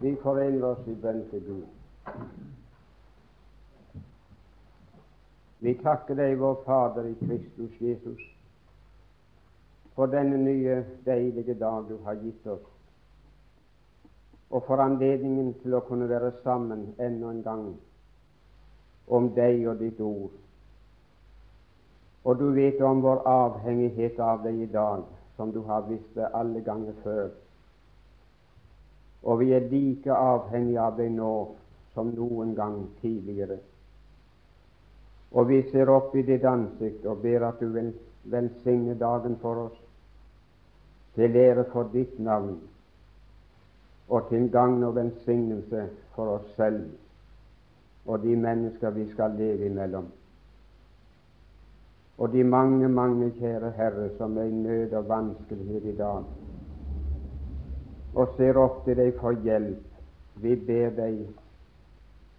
Vi forener oss i bønn til Gud. Vi takker deg, vår Fader i Kristus Jesus, for denne nye, deilige dag du har gitt oss, og for anledningen til å kunne være sammen enda en gang om deg og ditt ord. Og du vet om vår avhengighet av deg i dag, som du har visst det alle ganger før. Og vi er like avhengige av deg nå som noen gang tidligere. Og vi ser opp i ditt ansikt og ber at du vil velsigne dagen for oss, til ære for ditt navn, og til gagn og velsignelse for oss selv og de mennesker vi skal leve imellom. Og de mange, mange, kjære Herre, som er i nød og vanskelighet i dag, og ser opp til deg for hjelp. Vi ber deg,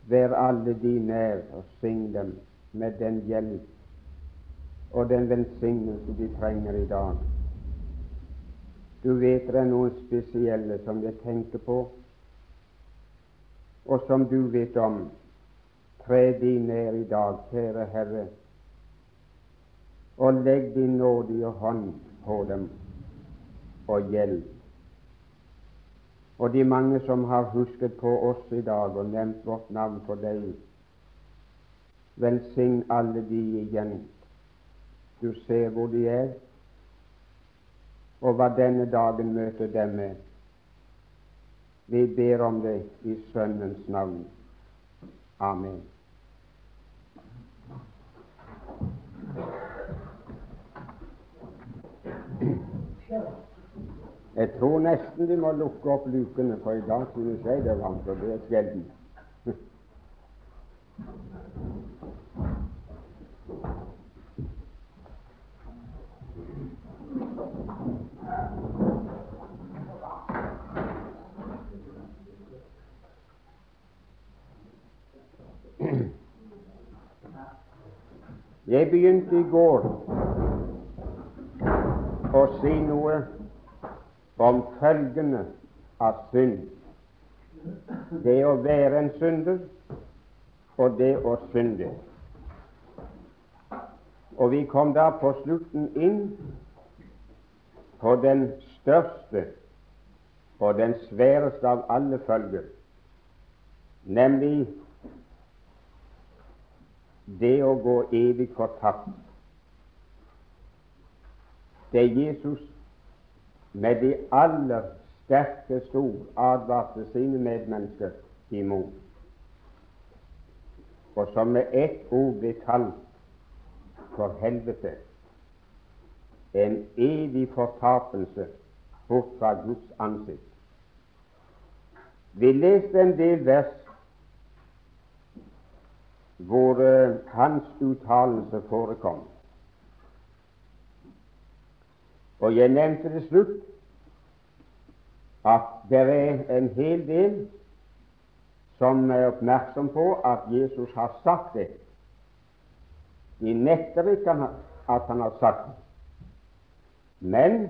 vær alle de nær, og syng dem med den hjelp og den velsignelse de trenger i dag. Du vet det er noen spesielle som jeg tenker på, og som du vet om. Tre de ned i dag, kjære Herre, og legg din nådige hånd på dem og hjelp. Og de mange som har husket på oss i dag og nevnt vårt navn for deg, Velsign alle de igjen. Du ser hvor de er, og hva denne dagen møter dem med. Vi ber om det i Sønnens navn. Amen. Jeg tror nesten de må lukke opp lukene, for i dag synes jeg det er varmt, og det er sjelden. Jeg begynte i går å si noe om følgene av synd. Det å være en synder og det å synde. Og vi kom da på slutten inn på den største og den sværeste av alle følger, nemlig det å gå evig fortapt. Det Jesus med de aller sterkeste ord advarte sine medmennesker imot, og som med ett ord ble kalt for helvete, en evig fortapelse bort fra Guds ansikt. Vi leste en del vers hvor uh, hans uttalelse forekom. Og jeg nevnte til slutt at det er en hel del som er oppmerksom på at Jesus har sagt det. De nekter ikke at han har sagt det. Men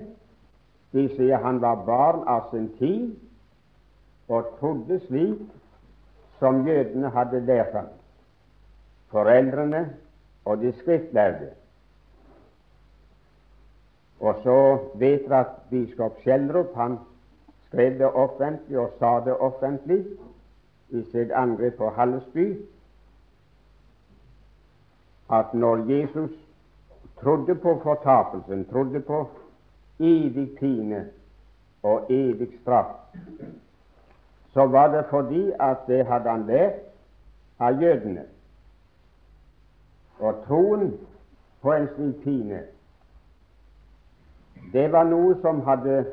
de sier han var barn av sin tid og trodde slik som jødene hadde lært ham foreldrene og de skriftlærde. Og så vet vi at biskop Schjelderup han skrev det offentlig og sa det offentlig i sitt angrep på Hallesby at når Jesus trodde på fortapelsen, trodde på evig pine og evig straff, så var det fordi at det hadde han lært av jødene. Og troen på en slik pine, det var noe som hadde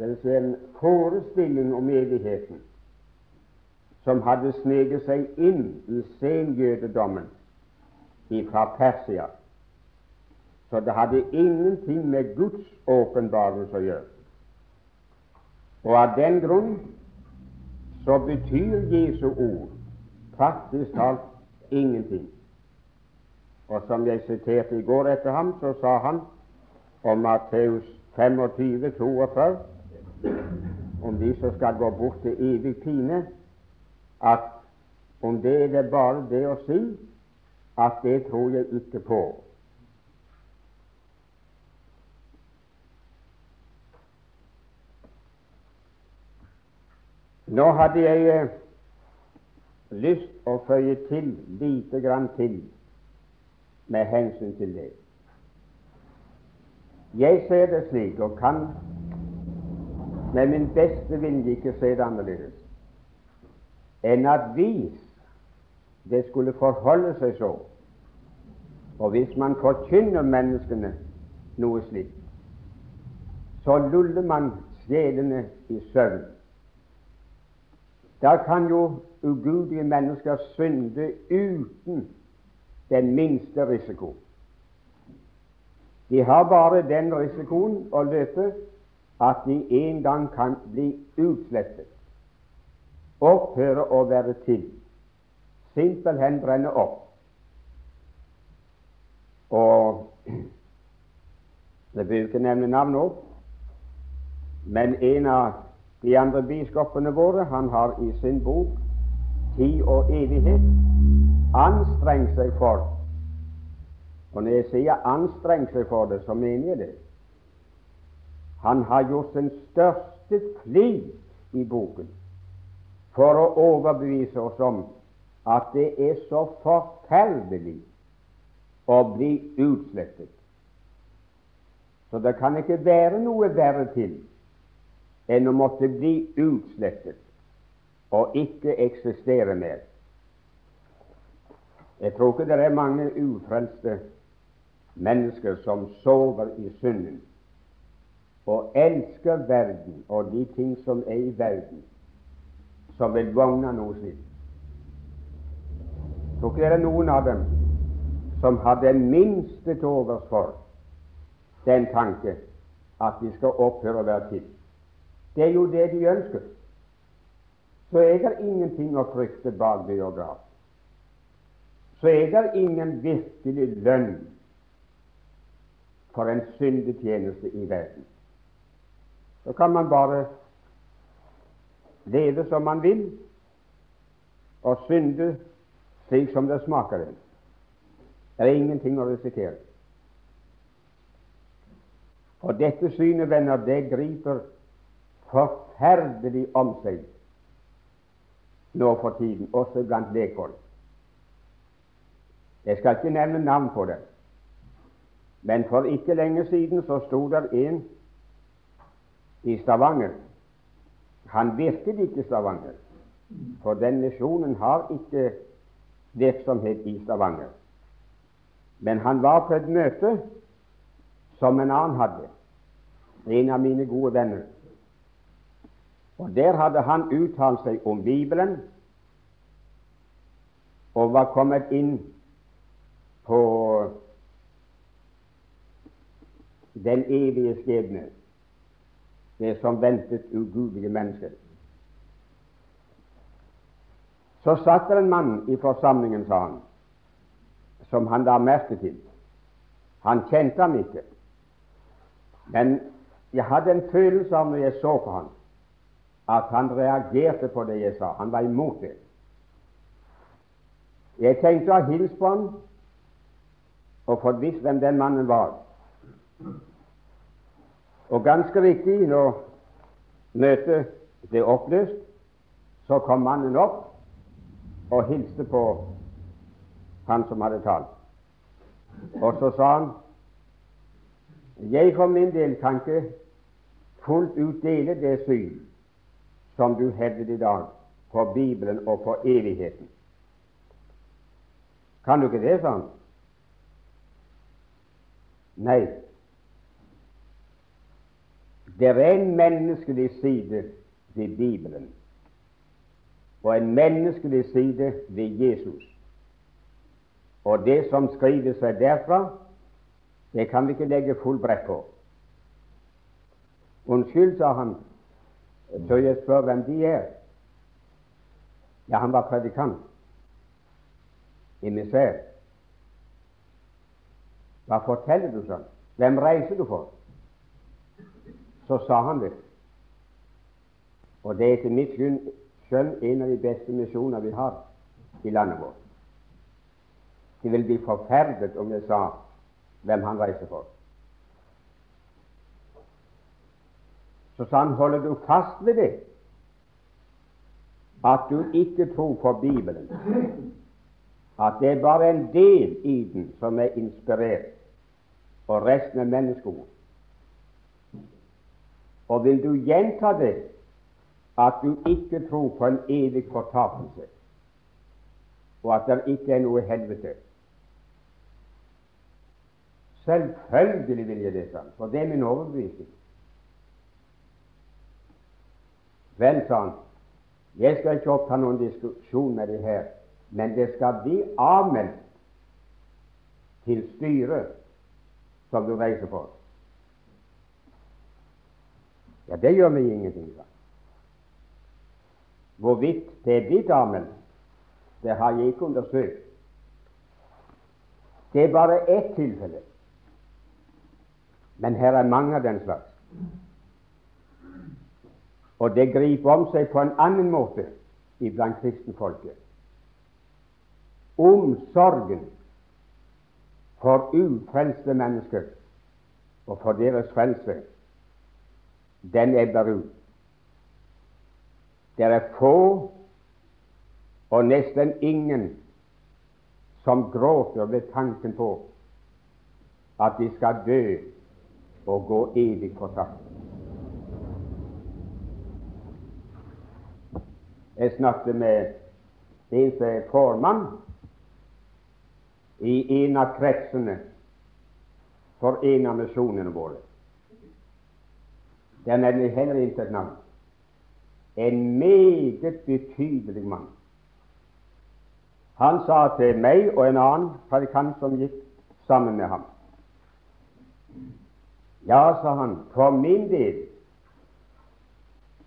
en forestilling om evigheten, som hadde sneget seg inn i senjødedommen fra Persia. Så det hadde ingenting med Guds åpenbarelse å gjøre. Og av den grunn så betyr Jesu ord praktisk talt ingenting. Og som jeg siterte i går etter ham, så sa han om Matteus 25, 42 om de som skal gå bort til evig pine, at om det er det bare det å si at det tror jeg ikke på. Nå hadde jeg eh, lyst å føye til lite grann til med hensyn til det. Jeg ser det slik, og kan med min beste vilje ikke se det annerledes, enn at hvis det skulle forholde seg så, og hvis man forkynner menneskene noe slikt, så luller man sjelene i søvn. Da kan jo ugudelige mennesker synde uten den minste risiko. De har bare den risikoen å løpe at de en gang kan bli utslettet, opphøre å være til, simpelthen brenne opp. Og Jeg bør ikke nevne navn opp, men en av de andre biskopene våre han har i sin bok Tid og evighet anstrengt seg for Og når jeg sier anstrengt seg for det, så mener jeg det. Han har gjort sin største flid i boken for å overbevise oss om at det er så forferdelig å bli utslettet. Så det kan ikke være noe verre til enn å måtte bli utslettet og ikke eksistere mer. Jeg tror ikke det er mange ufrelste mennesker som sover i synden og elsker verden og de ting som er i verden, som vil vogne noe slikt. Jeg tror ikke det noen av dem som har det minste til overs for den tanke at de skal opphøre å være til. Det er jo det de ønsker. Så er det ingenting å frykte bak biograf. Så er det ingen virkelig lønn for en syndetjeneste i verden. Så kan man bare leve som man vil, og synde slik som det smaker. Det er ingenting å risikere. Og dette synet, venner, det griper forferdelig om seg nå for tiden, også blant lekfolk. Jeg skal ikke nevne navn på det, men for ikke lenge siden så sto der en i Stavanger. Han virket ikke i Stavanger, for den misjonen har ikke virksomhet i Stavanger. Men han var på et møte som en annen hadde, en av mine gode venner. Og Der hadde han uttalt seg om Bibelen og var kommet inn på den evige skjebne, det som ventet ugudelige mennesker. Så satt det en mann i forsamlingen, sa han, som han la merke til. Han kjente ham ikke, men jeg hadde en følelse av når jeg så på ham, at han reagerte på det jeg sa. Han var imot det. Jeg tenkte å hilse på ham og fått visst hvem den mannen var. Og ganske riktig, når møtet ble oppløst, så kom mannen opp og hilste på han som hadde talt. Og så sa han jeg for min del kan ikke fullt ut dele det syn som du hevdet i dag på Bibelen og på evigheten. Kan du ikke det, sa han. Nei. Det er en menneskelig side ved Bibelen og en menneskelig side ved Jesus. Og det som skriver seg derfra, det kan vi ikke legge full brekk på. Unnskyld, sa han, så jeg spør hvem de er. Ja, han var predikant. Emissær. Hva forteller du sånn? Hvem reiser du for? Så sa han det. Og det er etter mitt skjønn en av de beste misjoner vi har i landet vårt. De vil bli forferdet om jeg sa hvem han reiser for. Så sa han, holder du fast ved det, at du ikke tror på Bibelen, at det er bare en del i den som er inspirert, og resten er menneskeord. Og vil du gjenta det, at du ikke tror på en evig fortapelse, og at det ikke er noe helvete Selvfølgelig vil jeg det, sånn, for det er min overbevisning. Vel, han, jeg skal ikke oppta noen diskusjon med det her, men det skal bli avmeldt til styret som du reiser for. Ja, det gjør meg ingenting. Da. Hvorvidt det er blitt damene, det har jeg ikke undersøkt. Det er bare ett tilfelle. Men her er mange av den slags. Og det griper om seg på en annen måte iblant kristenfolket. Omsorgen for ufrelste mennesker og for deres frelse, den ebber ut. Det er få og nesten ingen som gråter ved tanken på at de skal dø og gå evig fortapt. Jeg snakket med en som formann i en av kretsene for en av misjonene våre. Det er nemlig et navn. En meget betydelig mann. Han sa til meg og en annen predikant som gikk sammen med ham Ja, sa han, for min del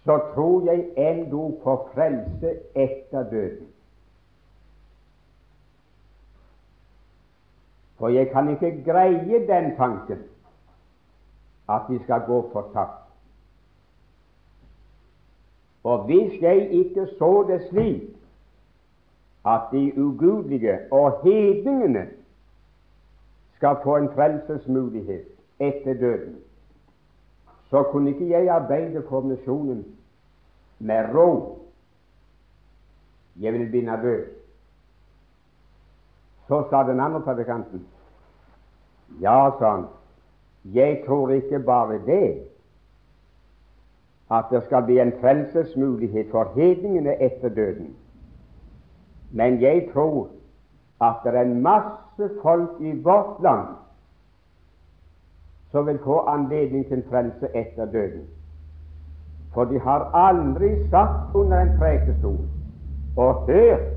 så tror jeg ennå på frelse etter døden. For jeg kan ikke greie den tanken at vi skal gå fortapt. Og hvis jeg ikke så det slik at de ugudelige og hedningene skal få en frelsesmulighet etter døden, så kunne ikke jeg arbeide for misjonen med ro. Jeg vil bli nervøs. Så sa den andre predikanten ja, sa han, jeg tror ikke bare det, at det skal bli en frelsesmulighet for hedningene etter døden, men jeg tror at det er en masse folk i vårt land som vil få anledning til frelse etter døden. For de har aldri satt under en prekestol og hørt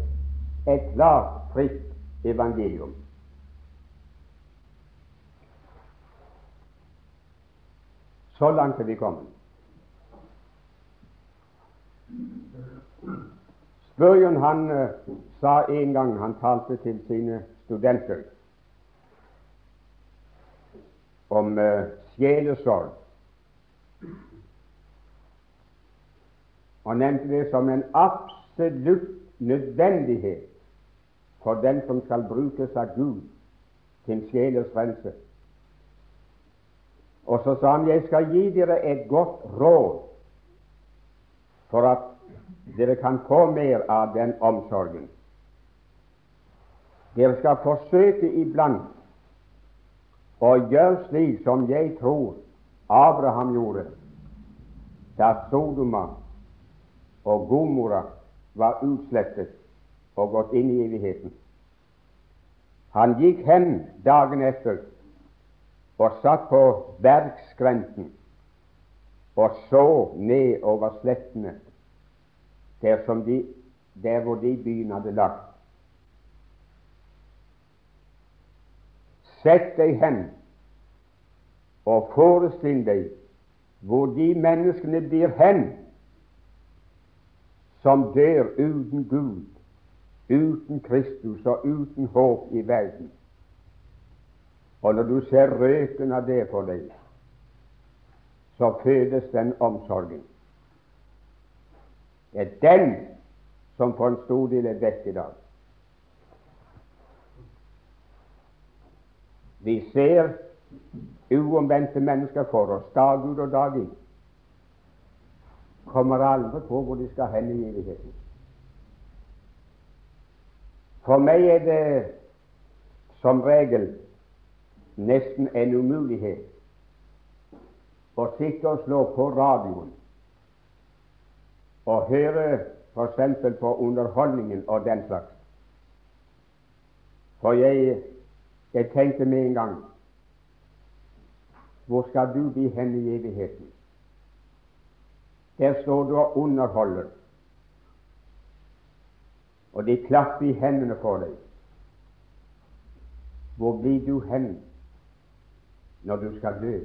et klart, fritt evangelium. Så langt er vi kommet. Spurgeon han uh, sa en gang han talte til sine studenter om uh, sjelesorg, og nevnte det som en absolutt nødvendighet for den som skal brukes av Gud til sjelers frelse. Og så sa han jeg skal gi dere et godt råd for at dere kan få mer av den omsorgen. Dere skal forsøke iblant å gjøre slik som jeg tror Abraham gjorde da Sodoma og Gomorra var utslettet og gått inn i evigheten. Han gikk hen dagen etter og satt på bergskrenten og så ned over slettene der, de, der hvor de byen hadde lagt. Sett deg hen og forestill deg hvor de menneskene blir hen som dør uten Gud, uten Kristus og uten håp i verden. Og når du ser røken av det for deg, så fødes den omsorgen. Det er den som for en stor del er vekk i dag. Vi ser uomvendte mennesker for oss dag ut og dag inn. Kommer aldri på hvor de skal hen i evigheten. For meg er det som regel nesten en umulighet å sitte og slå på radioen og høre f.eks. på underholdningen og den slags. For jeg, jeg tenkte med en gang Hvor skal du bli hen i evigheten? Der står du og underholder, og de klapper i hendene for deg. Hvor blir du hen når du skal dø?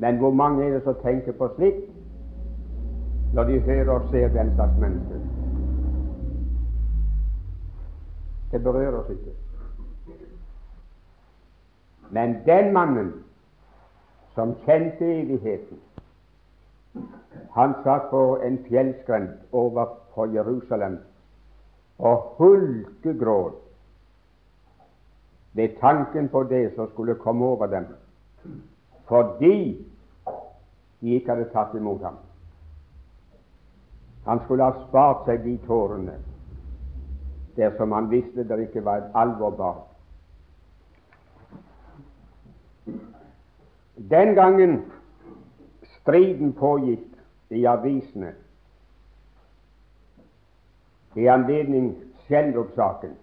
Men hvor mange er det som tenker på slikt når de hører og ser den slags mennesker? Det berører oss ikke. Men den mannen som kjente evigheten, han satt på en fjellskrent overfor Jerusalem og hulkegråt ved tanken på det som skulle komme over dem, fordi de ikke hadde tatt imot ham. Han skulle ha spart seg de tårene dersom han visste det ikke var et alvor bak. Den gangen striden pågikk i avisene i anledning Schjelderup-saken,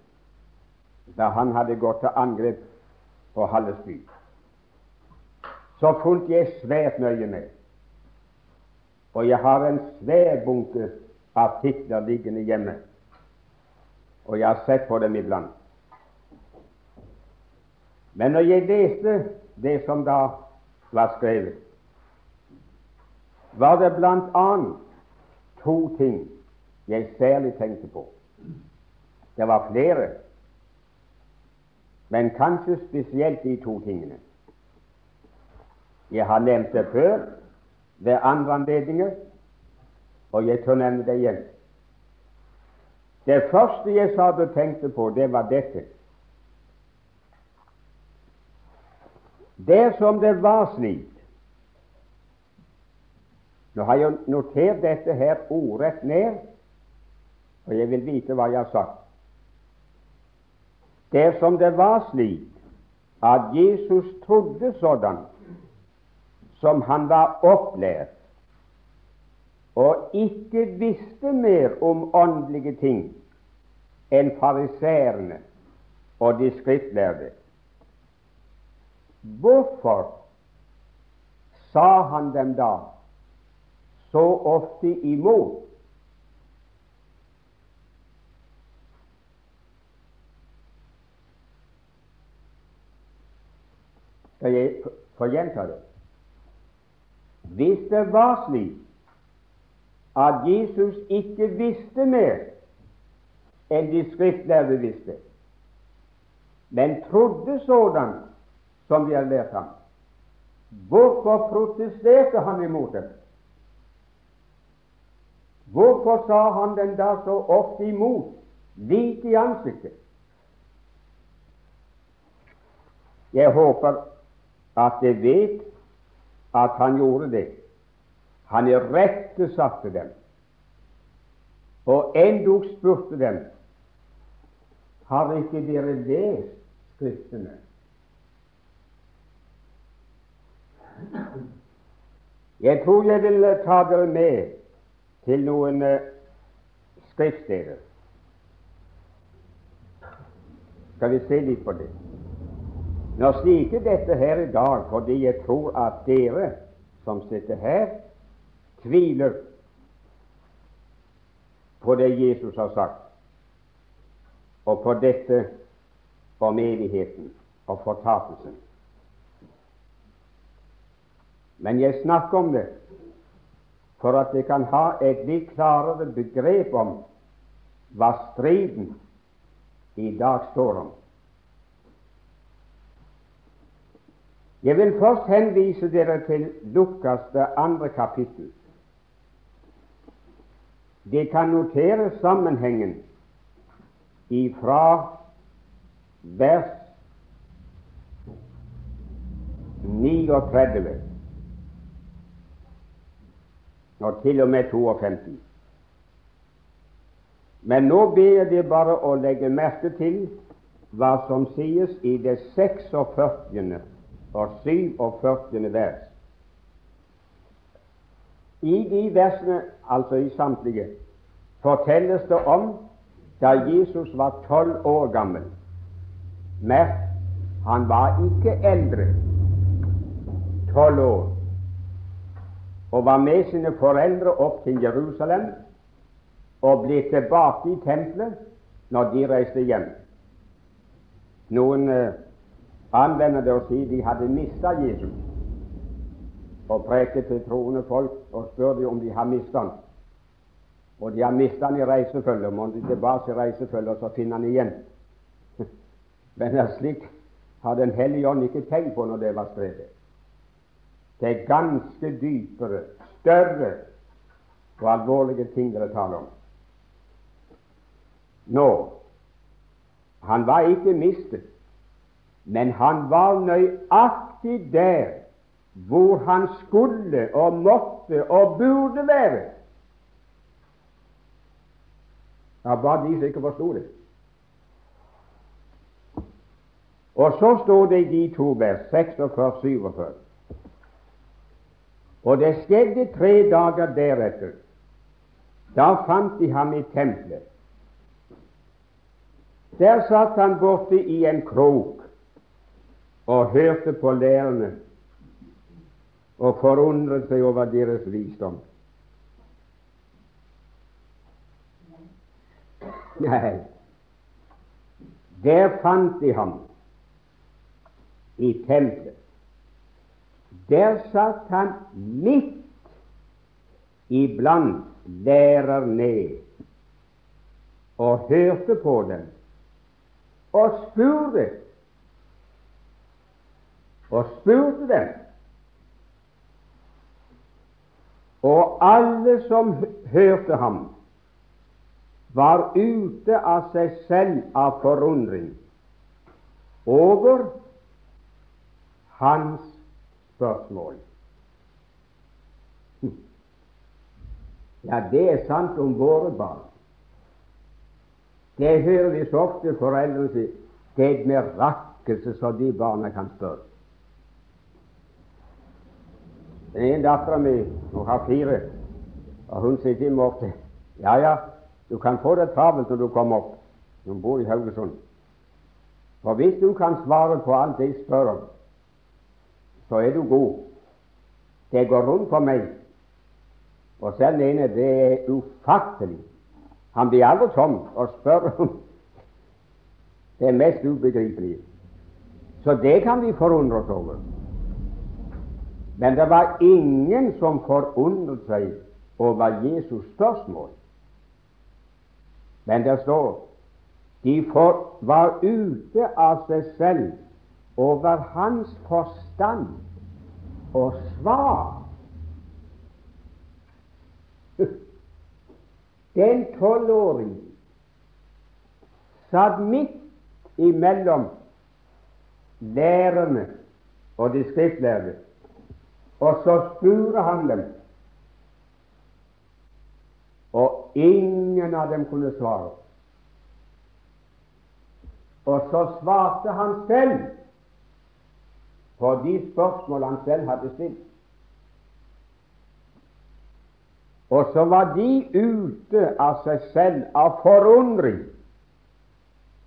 da han hadde gått til angrep på Hallesby, så fulgte jeg svært nøye med. Og jeg har en svær bunke artikler liggende hjemme, og jeg har sett på dem iblant. Men når jeg leste det som da var skrevet, var det annet to ting jeg særlig tenkte på. Det var flere, men kanskje spesielt de to tingene. Jeg har nevnt det før ved andre anledninger, og jeg tør nevne det igjen. Det første jeg sa du tenkte på, det var dette. Dersom det var slik Nå har jeg notert dette her ordrett ned, og jeg vil vite hva jeg har sagt. Dersom det var slik at Jesus trodde sådan som han var opplært, og ikke visste mer om åndelige ting enn fariseerne og de skriftlærde, hvorfor sa han dem da så ofte imot Skal jeg få gjenta det? Hvis det var slik at Jesus ikke visste mer enn de skriftlærde visste, men trodde sådan som de hadde lært ham, hvorfor protesterte han imot dem? Hvorfor sa han dem da så ofte imot, like i ansiktet? Jeg håper at det vet at han gjorde det. Han irettesatte dem, og endog spurte dem har ikke dere lest Skriftene? Jeg tror jeg vil ta dere med til noen uh, skriftsteder. Skal vi se litt på det? Nå sier dette her i dag fordi jeg tror at dere som sitter her, tviler på det Jesus har sagt, og på dette om evigheten og fortapelsen. Men jeg snakker om det for at vi kan ha et litt klarere begrep om hva striden i dag står om. Jeg vil først henvise dere til Lukas det andre kapittel. De kan notere sammenhengen ifra vers 39 og til og med 52. Men nå ber jeg dere bare å legge merke til hva som sies i det 46. og 47. vers. I de versene, altså i samtlige, fortelles det om da Jesus var tolv år gammel. Merk, han var ikke eldre. Tolv år. Og var med sine foreldre opp til Jerusalem og ble tilbake i tempelet når de reiste hjem. Noen eh, anvender det å si de hadde mista Jesus, og preker til troende folk og spør de om de har mista han. Og de har mista han i reisefølget. Må de tilbake i reisefølget, så finner han igjen. Men slik har Den hellige ånd ikke tenkt på når det var skrevet. Det er ganske dypere, større og alvorlige ting dere taler om. Nå, han var ikke mistet, men han var nøyaktig der hvor han skulle og måtte og burde være. Ja, bare de som ikke forsto det. Og så stod det i de to vers 46-47 Og det skjedde tre dager deretter. Da fant de ham i tempelet der satt han borte i en krok og hørte på lærerne og forundret seg over deres visdom. Nei, der fant de ham i tempelet. Der satt han midt iblant lærerne og hørte på dem og spurte og spurte dem. Og alle som hørte ham, var ute av seg selv av forundring over hans spørsmål. Ja, det er sant om våre barn. Det hører vi så ofte foreldrene si. Det er et mirakel så de barna kan spørre. Den ene meg, hun har fire, og hun sier til meg ofte ja, ja, du kan få det travelt når du kommer opp. Hun bor i Haugesund. For hvis du kan svare på alt jeg spør om, så er du god. Det går rundt for meg. Og selv ene, det er ufattelig han blir aldri tom og spør om det mest ubegripelige. Så det kan vi forundre oss over. Men det var ingen som forundret seg over Jesus spørsmål. Men det står de var ute av seg selv over hans forstand og svar. Den tolvåring satt midt imellom lærerne og de skriftlærde, og så spurte han dem, og ingen av dem kunne svare. Og så svarte han selv på de spørsmål han selv hadde stilt. Og så var de ute av seg selv av forundring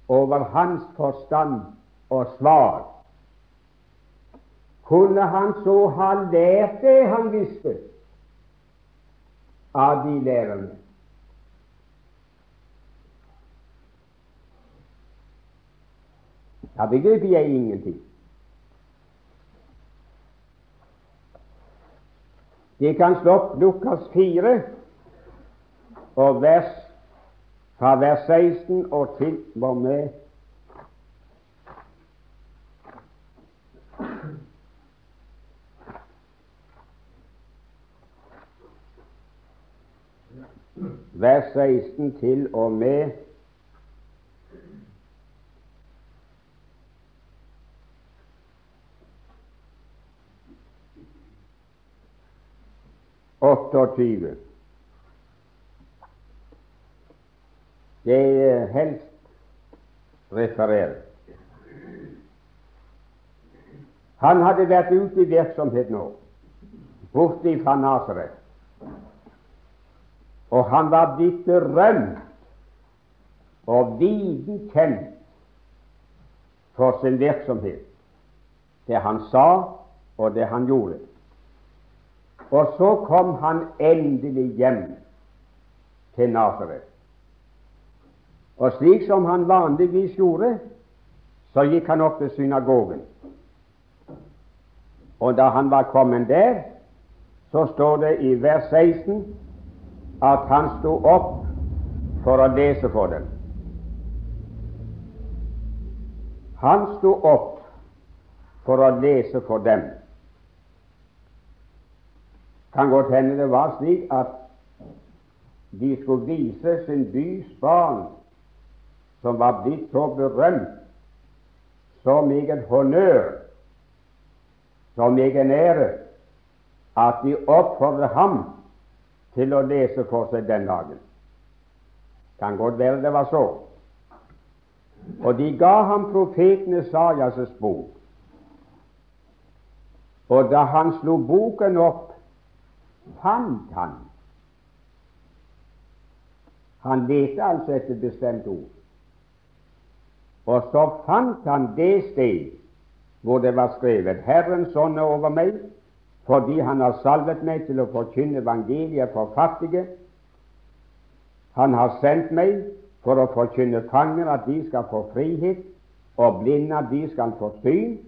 over hans forstand og svar. Kunne han så ha lært det han visste av de lærerne? Da begriper jeg ingenting. De kan slå opp Lukas 4 og vers, fra vers 16 og til og med vers 16 til og med Åtteogtyve. Det er helst referert. Han hadde vært ute i virksomhet nå, borte fra Nasaret. Og han var blitt berømt og viden kjent for sin virksomhet, det han sa og det han gjorde. Og så kom han endelig hjem til Nasaret. Og slik som han vanligvis gjorde, så gikk han opp til synagogen. Og da han var kommet der, så står det i vers 16 at han sto opp for å lese for dem. Han sto opp for å lese for dem. Kan godt hende det var slik at de skulle vise sin bys barn, som var blitt så berømt, så meget honnør, så meget ære, at de oppfordret ham til å lese for seg den dagen. Kan godt være det var så. Og de ga ham profeten Esaias' bok. Og da han slo boken opp, fant han Han lette altså etter et bestemt ord. Og så fant han det sted hvor det var skrevet 'Herrens ånd er over meg, fordi Han har salvet meg til å forkynne evangeliet for fattige'. Han har sendt meg for å forkynne fanger at de skal få frihet, og blinde at de skal få syn,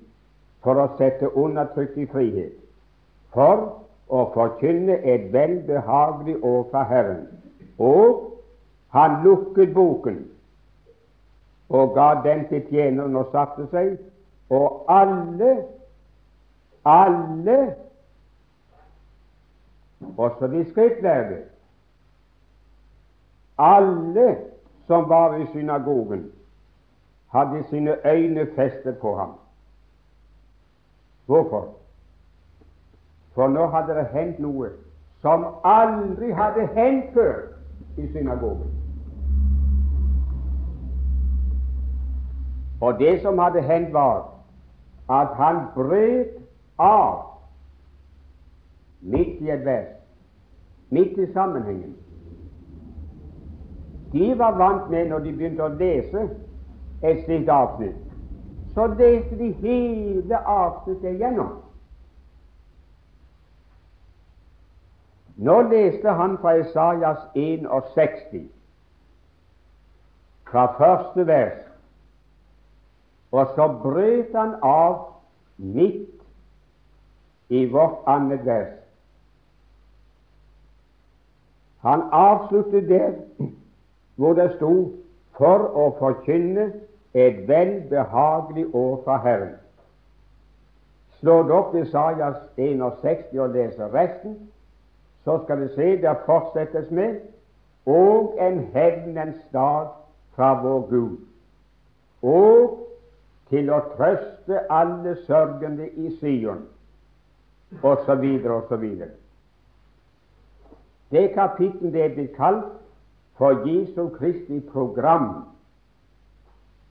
for å sette undertrykt i frihet, for å forkynne et velbehagelig år fra Herren. Og han lukket boken og ga den til tjeneren og satte seg, og alle, alle også de skriftlærde, alle som var i synagogen, hadde sine øyne festet på ham. Hvorfor? For nå hadde det hendt noe som aldri hadde hendt før i synagogen. Og det som hadde hendt, var at han brøt av midt i et vers, midt i sammenhengen. De var vant med, når de begynte å lese et slikt avsnitt, så leste de hele avsnittet igjennom. Nå leste han fra Isaias 61, fra første vers, og så brøt han av midt i vårt annet vers. Han avsluttet der hvor det sto 'for å forkynne et velbehagelig år fra Herren'. Slå du opp Isaias 61 og leser resten, så skal du se det fortsettes med 'og en hevnens dag fra vår Gud', og til å trøste alle sørgende i Sion, osv., osv. Det kapittelet er blitt kalt for Jesu Kristi program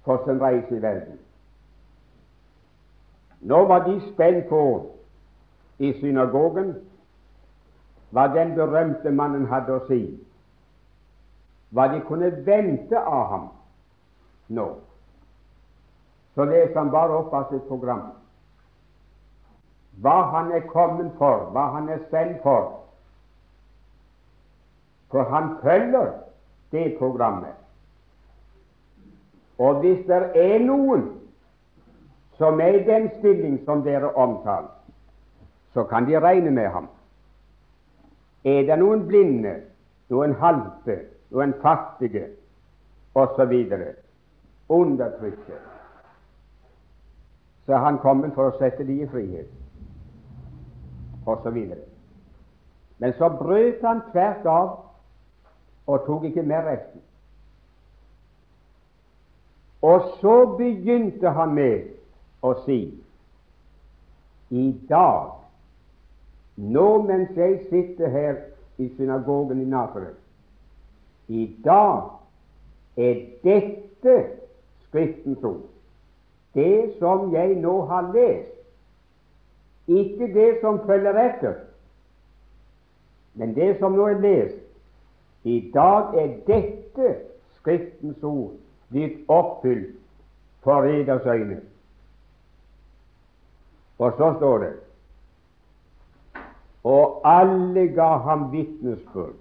for sin reise i verden. Nå var de spent på i synagogen hva den berømte mannen hadde å si, hva de kunne vente av ham nå. Så leser han bare opp av sitt program hva han er kommet for, hva han er sendt for, for han følger det programmet. Og hvis det er noen som er i den stilling som dere omtaler, så kan de regne med ham. Er det noen blinde, noen halte, noen fattige osv. undertrykte, så er han kommet for å sette de i frihet osv. Men så brøt han tvert av og tok ikke med resten. Og så begynte han med å si i dag, nå mens jeg sitter her i synagogen i Nazaret, i dag er dette Skriftens ord, det som jeg nå har lest, ikke det som følger etter, men det som nå er lest. I dag er dette Skriftens ord blitt oppfylt for eders øyne. Og så står det Og alle ga ham vitnesbyrd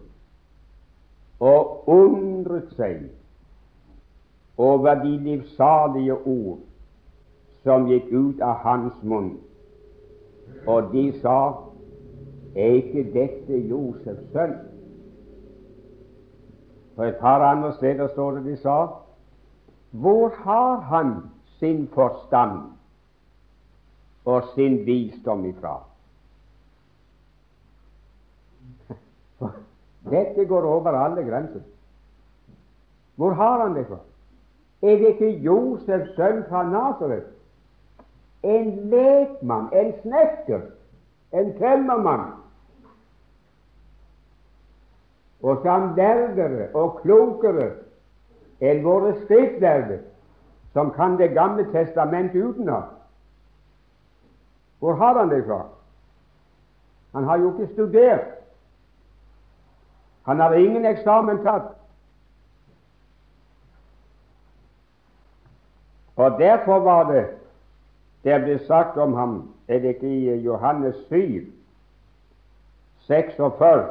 og undret seg over de livsalige ord som gikk ut av hans munn. Og de sa, er ikke dette Josefs sønn? På et par andre steder står det de sa, hvor har han sin forstand og sin visdom ifra? Dette går over alle grenser. Hvor har han det fra? Er det ikke Josefs sønn fra Nasaret? En lekmann, en snekker, en tømmermann. Og som lærere og klokere enn våre skriftlærde, som kan Det gamle testamentet utenat. Hvor har han det fra? Han har jo ikke studert. Han har ingen eksamen tatt. Og derfor var det det ble sagt om ham, er det ikke i Johannes 7, 46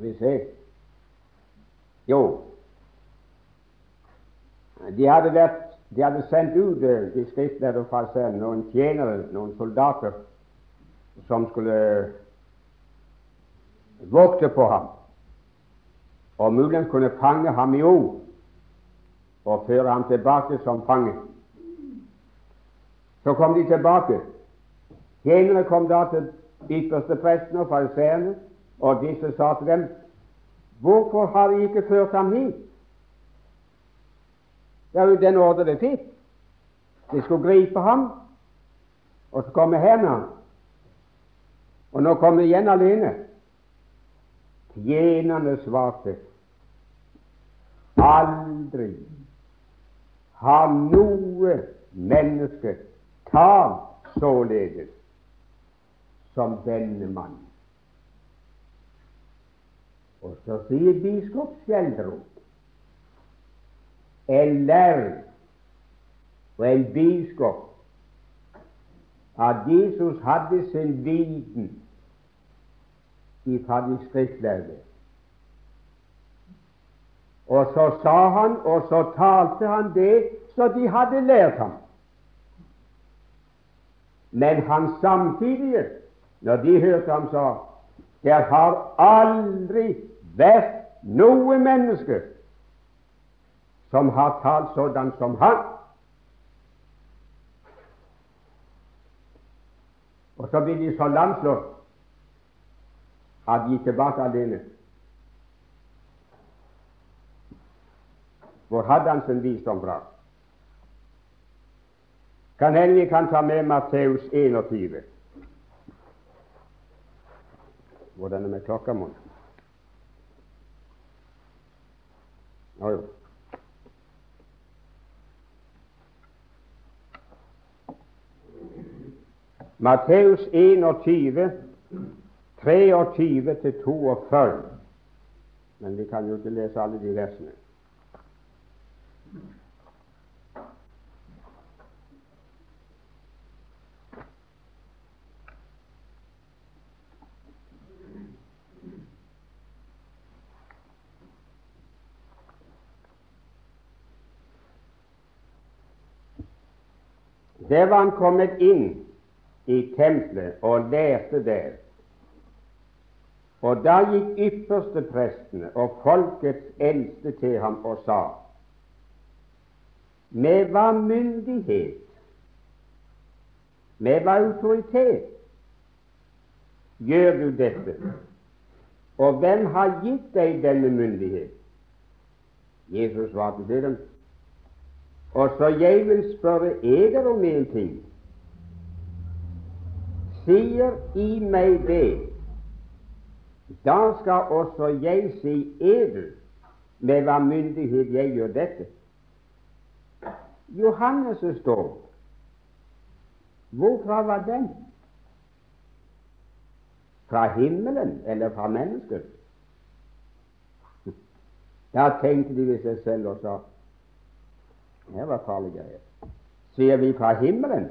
Skal vi se Jo, de hadde, vært, de hadde sendt ut eh, de skriftlærde fra seg noen tjenere, noen soldater, som skulle vokte på ham og muligens kunne fange ham i ord og føre ham tilbake som fange. Så kom de tilbake. Tjenerne kom da til ypperste presten og fariseerne, og disse sa til dem, Hvorfor har de ikke ført ham hit? Det er jo den ordre de fikk. De skulle gripe ham, og så komme her med ham. Og nå kommer de igjen alene. Tjenerne svarte, Aldri har noe menneske talt således som denne mann. Og så sier biskop Skjeldrup en lærd og en biskop at Jesus hadde sin viten ifra de. Og så sa han, og så talte han det så de hadde lært ham. Men han samtidig, når de hørte ham, sa det har aldri vært noe menneske som har talt sådan som han. Og så blir de så lamslått at de er tilbake alene. Hvor hadde han sin visdom fra? Kan hende vi kan ta med Matteus 21. Hvordan er med klokka, mon? Å jo. Matteus 21, 23 til 42. Men vi kan jo ikke lese alle de versene. Der var han kommet inn i tempelet og lærte der. Og da gikk yppersteprestene og folkets eldste til ham og sa med hva myndighet, med hva autoritet gjør du dette? Og hvem har gitt deg denne myndighet? Jesus svarte til dem. Og så jeg vil spørre eder om en ting. Sier I meg det, da skal også jeg si eder med hva myndighet jeg gjør dette. Johannes står. Hvorfra var den? Fra himmelen eller fra mennesket? Da tenkte de ved seg selv og sa det var farlige greier. Sier vi fra himmelen,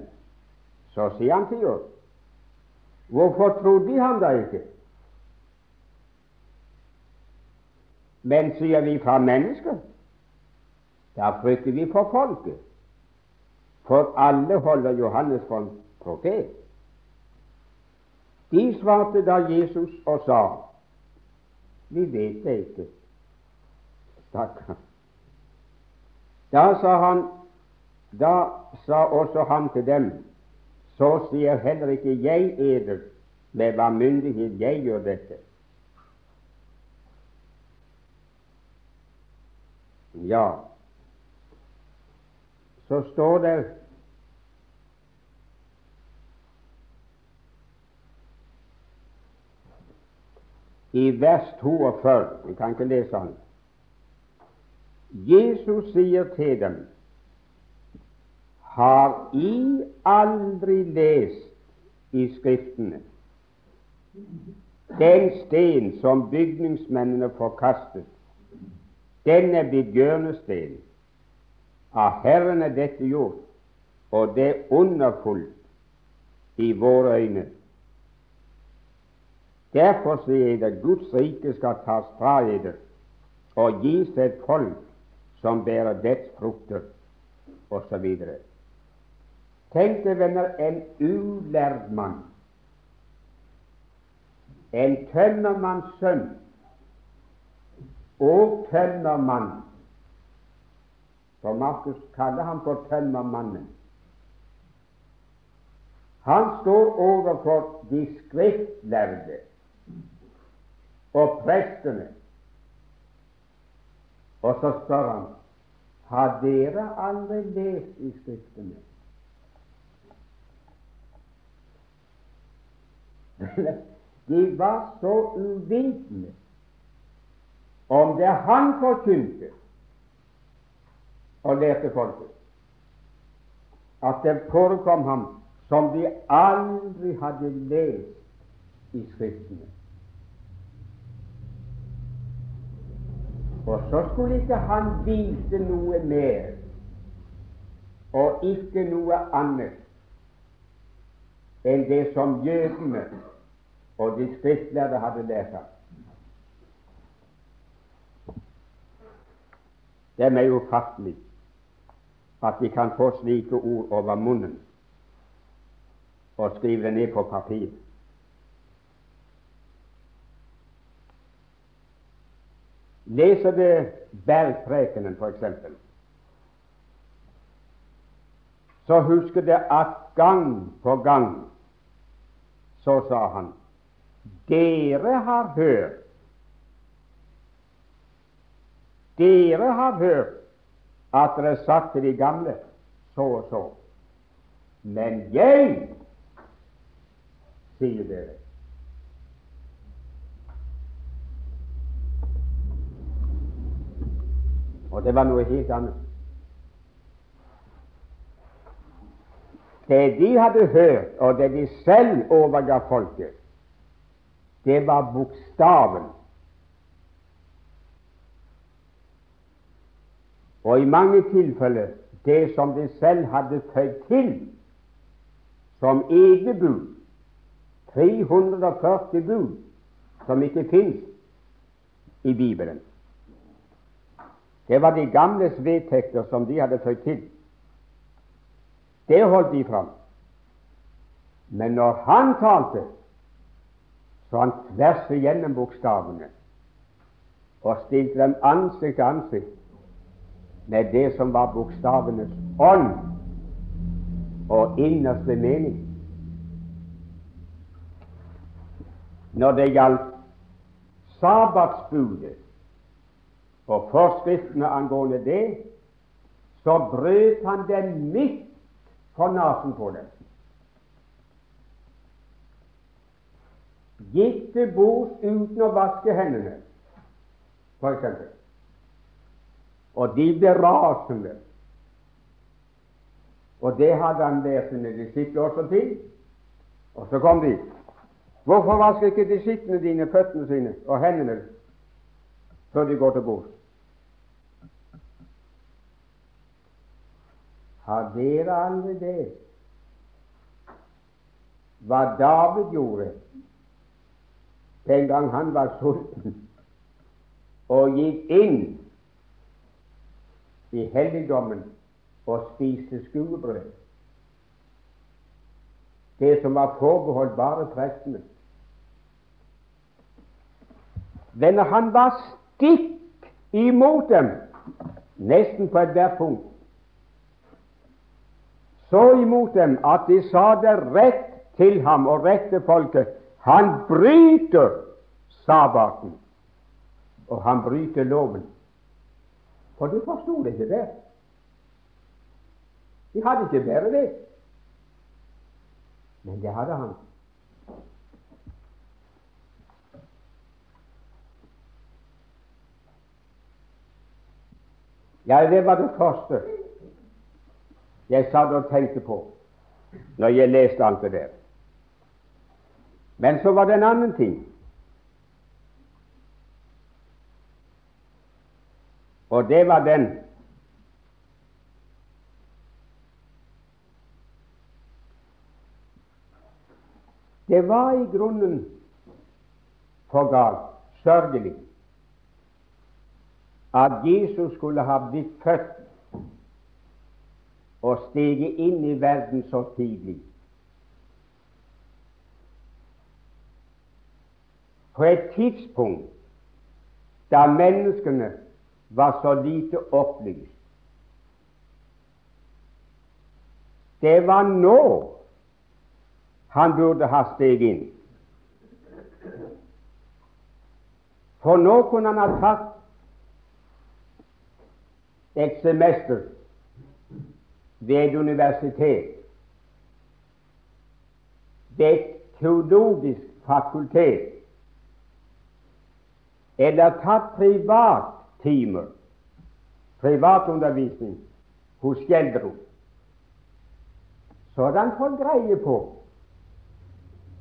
så sier han til oss. Hvorfor trodde de ham da ikke? Men sier vi fra mennesker, da frykter vi for folket. For alle holder Johannes en profet. De svarte da Jesus og sa, vi vet det ikke. Stakkar. Da sa han, da sa også han til dem, så sier heller ikke jeg eder med hva myndighet jeg gjør dette. Ja, så står det i vers 42 Vi kan ikke lese den. Jesus sier til dem Har I aldri lest i Skriftene den sten som bygningsmennene forkastet, den er blitt hjørnesten. Av Herren er dette gjort, og det er underfullt i våre øyne. Derfor sier jeg at Guds rike skal tas fra dere og gis et folk som bærer dets frukter, osv. Tenk deg, venner, en ulærd mann, en tømmermanns sønn og tømmermann. For Markus kaller ham for tømmermannen. Han står overfor de skriftlærde og prestene og så spør han har dere aldri lest i Skriftene? De var så uvitende om det han forkynte og lærte folket, at det forekom ham som de aldri hadde lest i Skriftene. Og så skulle ikke han vite noe mer, og ikke noe annet enn det som jødene og de skriftlærde hadde lært ham. Det er meg ufattelig at vi kan få slike ord over munnen og skrive det ned på papir. Leser det Bergprekenen, f.eks., så husker det at gang på gang så sa han dere har hørt Dere har hørt at dere sagt til de gamle så og så. Men jeg sier dere Og det var noe helt annet. Det de hadde hørt, og det de selv overga folket, det var bokstaven. Og i mange tilfeller det som de selv hadde føyd til som eget bud. 340 bud som ikke fins i Bibelen. Det var de gamles vedtekter som de hadde føyd til. Det holdt de fram. Men når han talte, så han tvers igjennom bokstavene og stilte dem ansikt til ansikt med det som var bokstavenes ånd og innerste mening. når det gjaldt sabbatsbudet og forskriftene angående det, så brøt han dem midt for nesen på dem. Gikk til bords uten å vaske hendene, for eksempel. Og de ble rasende. Og det hadde han lært sine disipler også til. Og så kom de. Hvorfor vasker ikke disiplene dine føttene sine og hendene før de går til bords? Har dere aldri det? Hva David gjorde den gang han var sulten og gikk inn i helligdommen og spiste skuebrød. Det som var forbeholdt bare prestene. Men han var stikk imot dem, nesten på ethvert punkt så imot dem at de sa det rett til ham og rett til folket. Han bryter sabbaten, og han bryter loven. For de forsto det ikke der. De hadde ikke bare det. Men det hadde han. Ja, det var det første jeg satt og tenkte på når jeg leste alt det der. Men så var det en annen ting. Og det var den Det var i grunnen for galt, sørgelig, at Jesus skulle ha blitt født og stige inn i verden så tidlig. På et tidspunkt da menneskene var så lite opplyst. Det var nå han burde ha steg inn. For nå kunne han ha tatt et semester ved et universitet, ved et teologisk fakultet, eller tatt privattimer, privatundervisning hos Gjeldro så hadde han fått greie på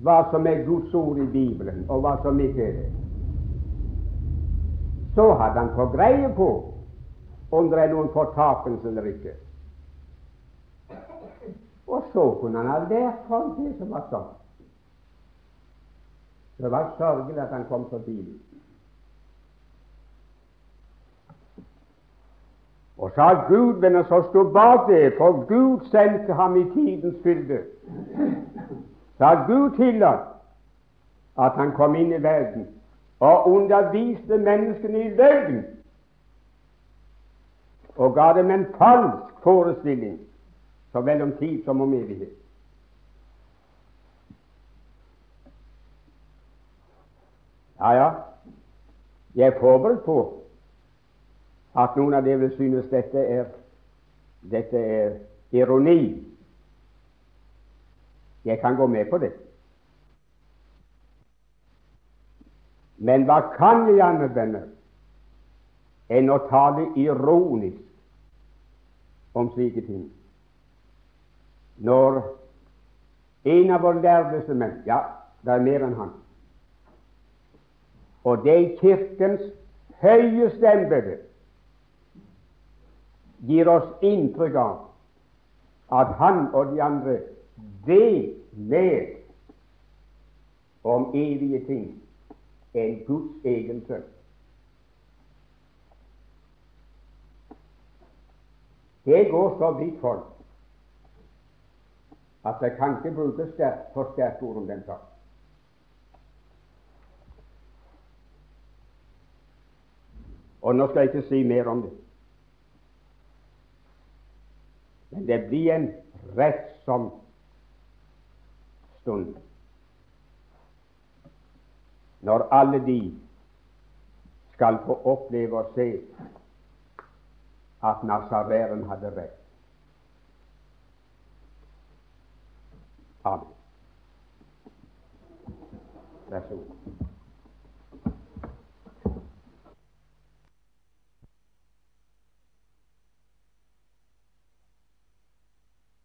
hva som er Guds ord i Bibelen, og hva som ikke er det. Så hadde han fått greie på om det er noen fortapelse eller ikke. Og så kunne han ha lært ham det som var sånn. Det var sørgelig at han kom så tidlig. Og sa Gud, venner, så sto bak det, for Gud sendte ham i tidens fylde. Så Gud tillatt at han kom inn i verden og underviste menneskene i løgn og ga dem en falsk forestilling så vel om tid som om evighet. Ja, ja, jeg er forberedt på at noen av dere vil synes dette er, dette er ironi. Jeg kan gå med på det. Men hva kan jeg anvende enn å tale ironisk om slike ting? Når en av våre lærde menn Ja, det er mer enn han. Og det er Kirkens høyeste embete gir oss inntrykk av at han og de andre vet mer om evige ting enn Guds egen sønn. Det går så vidt folk at jeg kan ikke bruke sterk, for sterke ord om den sak. Og nå skal jeg ikke si mer om det. Men det blir en rettsom stund. når alle de skal få oppleve og se at Nasaræren hadde rett. Amen. Vær så god.